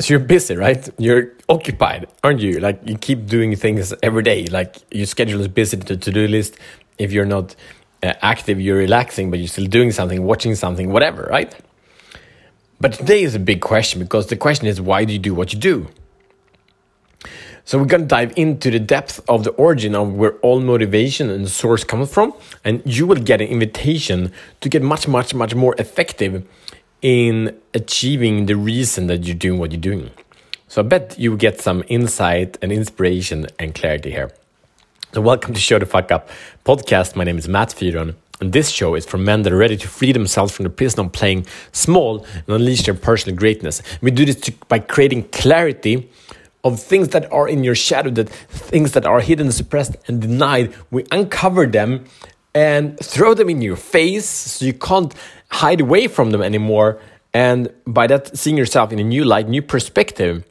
so you're busy, right? You're occupied, aren't you? Like you keep doing things every day. Like your schedule is busy to to-do list. If you're not uh, active, you're relaxing, but you're still doing something, watching something, whatever, right? But today is a big question because the question is why do you do what you do? So we're gonna dive into the depth of the origin of where all motivation and source comes from, and you will get an invitation to get much, much, much more effective in achieving the reason that you're doing what you're doing. So I bet you get some insight and inspiration and clarity here. So welcome to Show the Fuck Up podcast. My name is Matt Fyron. And this show is for men that are ready to free themselves from the prison of playing small and unleash their personal greatness. We do this to, by creating clarity of things that are in your shadow, that things that are hidden, suppressed, and denied. We uncover them and throw them in your face so you can't hide away from them anymore. And by that, seeing yourself in a new light, new perspective.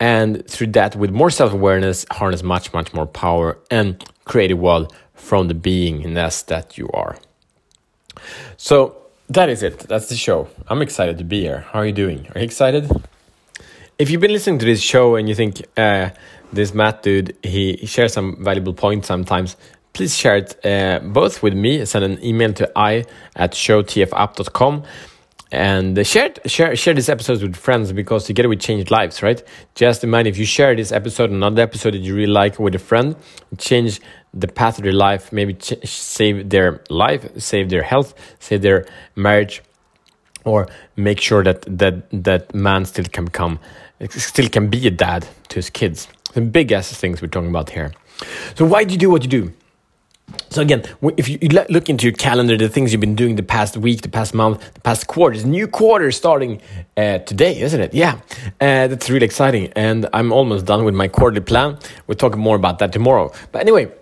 And through that, with more self awareness, harness much, much more power and create a world from the beingness that you are. So that is it. That's the show. I'm excited to be here. How are you doing? Are you excited? If you've been listening to this show and you think uh, this Matt dude, he shares some valuable points sometimes, please share it uh, both with me. Send an email to i at showtfup.com and share, share share this episode with friends because together we change lives, right? Just imagine if you share this episode, another episode that you really like with a friend, change the path of their life, maybe save their life, save their health, save their marriage, or make sure that that that man still can become still can be a dad to his kids. The big ass things we're talking about here. So why do you do what you do? So again, if you look into your calendar, the things you've been doing the past week, the past month, the past quarters, new quarter starting uh, today, isn't it? Yeah, uh, that's really exciting, and I'm almost done with my quarterly plan. We'll talk more about that tomorrow. But anyway,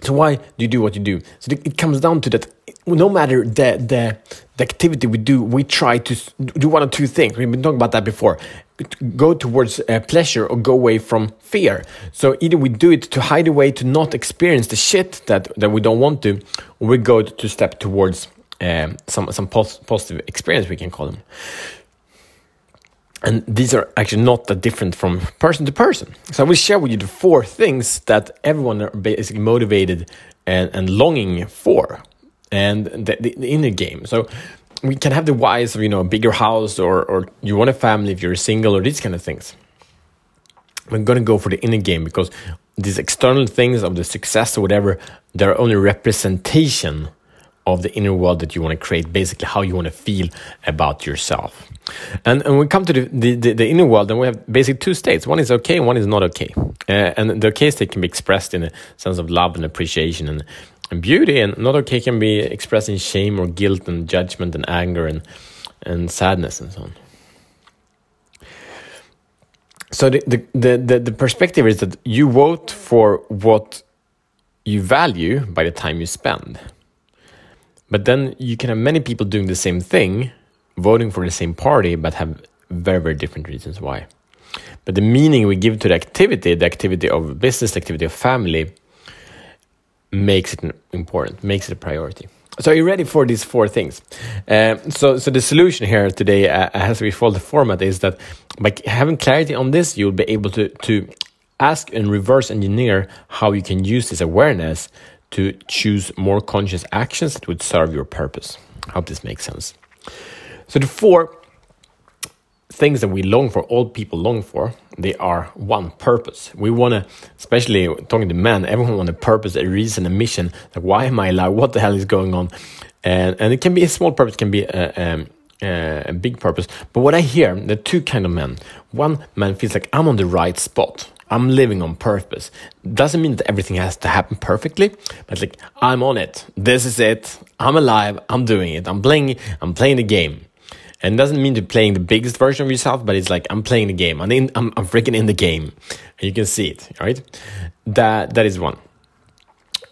so why do you do what you do? So it comes down to that. No matter the the the activity we do, we try to do one or two things. We've been talking about that before go towards uh, pleasure or go away from fear. So either we do it to hide away to not experience the shit that, that we don't want to, or we go to step towards um, some some pos positive experience we can call them. And these are actually not that different from person to person. So I will share with you the four things that everyone are basically motivated and, and longing for and the, the, the inner game. So we can have the whys of you know a bigger house or or you want a family if you're single or these kind of things. We're gonna go for the inner game because these external things of the success or whatever, they're only representation of the inner world that you want to create, basically how you want to feel about yourself. And, and when we come to the, the, the, the inner world, then we have basically two states. One is okay, one is not okay. Uh, and the okay state can be expressed in a sense of love and appreciation and and beauty and not okay can be expressed in shame or guilt and judgment and anger and and sadness and so on so the, the, the, the perspective is that you vote for what you value by the time you spend but then you can have many people doing the same thing voting for the same party but have very very different reasons why but the meaning we give to the activity the activity of business the activity of family makes it important, makes it a priority. So, are you ready for these four things? Uh, so, so the solution here today, uh, as we follow the format, is that by having clarity on this, you'll be able to to ask and reverse engineer how you can use this awareness to choose more conscious actions that would serve your purpose. I hope this makes sense. So, the four things that we long for, all people long for, they are one purpose. We want to, especially talking to men, everyone want a purpose, a reason, a mission. Like, why am I alive? What the hell is going on? And and it can be a small purpose, can be a, a, a big purpose. But what I hear, the two kind of men. One man feels like I'm on the right spot. I'm living on purpose. Doesn't mean that everything has to happen perfectly, but like I'm on it. This is it. I'm alive. I'm doing it. I'm playing. I'm playing the game. And doesn't mean to playing the biggest version of yourself, but it's like I'm playing the game. I'm in, I'm, I'm freaking in the game, and you can see it. Right? That that is one.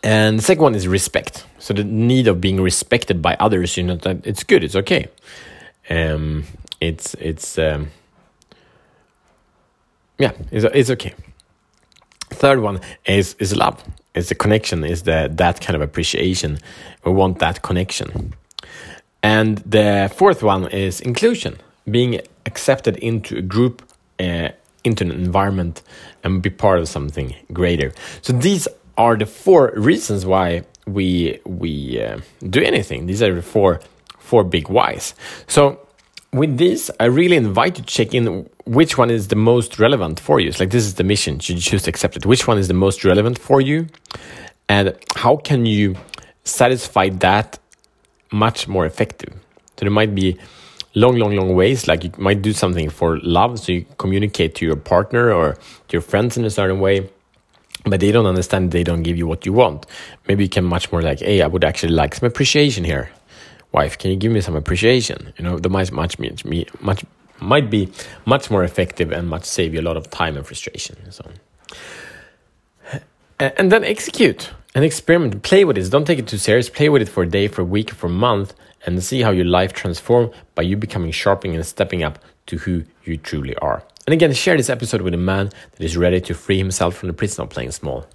And the second one is respect. So the need of being respected by others. You know that it's good. It's okay. Um, it's it's um, yeah, it's it's okay. Third one is is love. It's the connection. Is the that kind of appreciation. We want that connection. And the fourth one is inclusion, being accepted into a group uh, into an environment and be part of something greater. So these are the four reasons why we we uh, do anything. These are the four four big whys. So with this, I really invite you to check in which one is the most relevant for you. It's like this is the mission. Should you choose to accept it? Which one is the most relevant for you? And how can you satisfy that much more effective? So there might be long, long, long ways. Like you might do something for love, so you communicate to your partner or to your friends in a certain way, but they don't understand. They don't give you what you want. Maybe you can much more like, hey, I would actually like some appreciation here. Wife, can you give me some appreciation? You know, the might much me much might be much more effective and much save you a lot of time and frustration. And so, and then execute and experiment. Play with it. Don't take it too serious. Play with it for a day, for a week, for a month, and see how your life transforms by you becoming sharpening and stepping up to who you truly are. And again, share this episode with a man that is ready to free himself from the prison of playing small.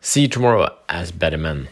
See you tomorrow as better men.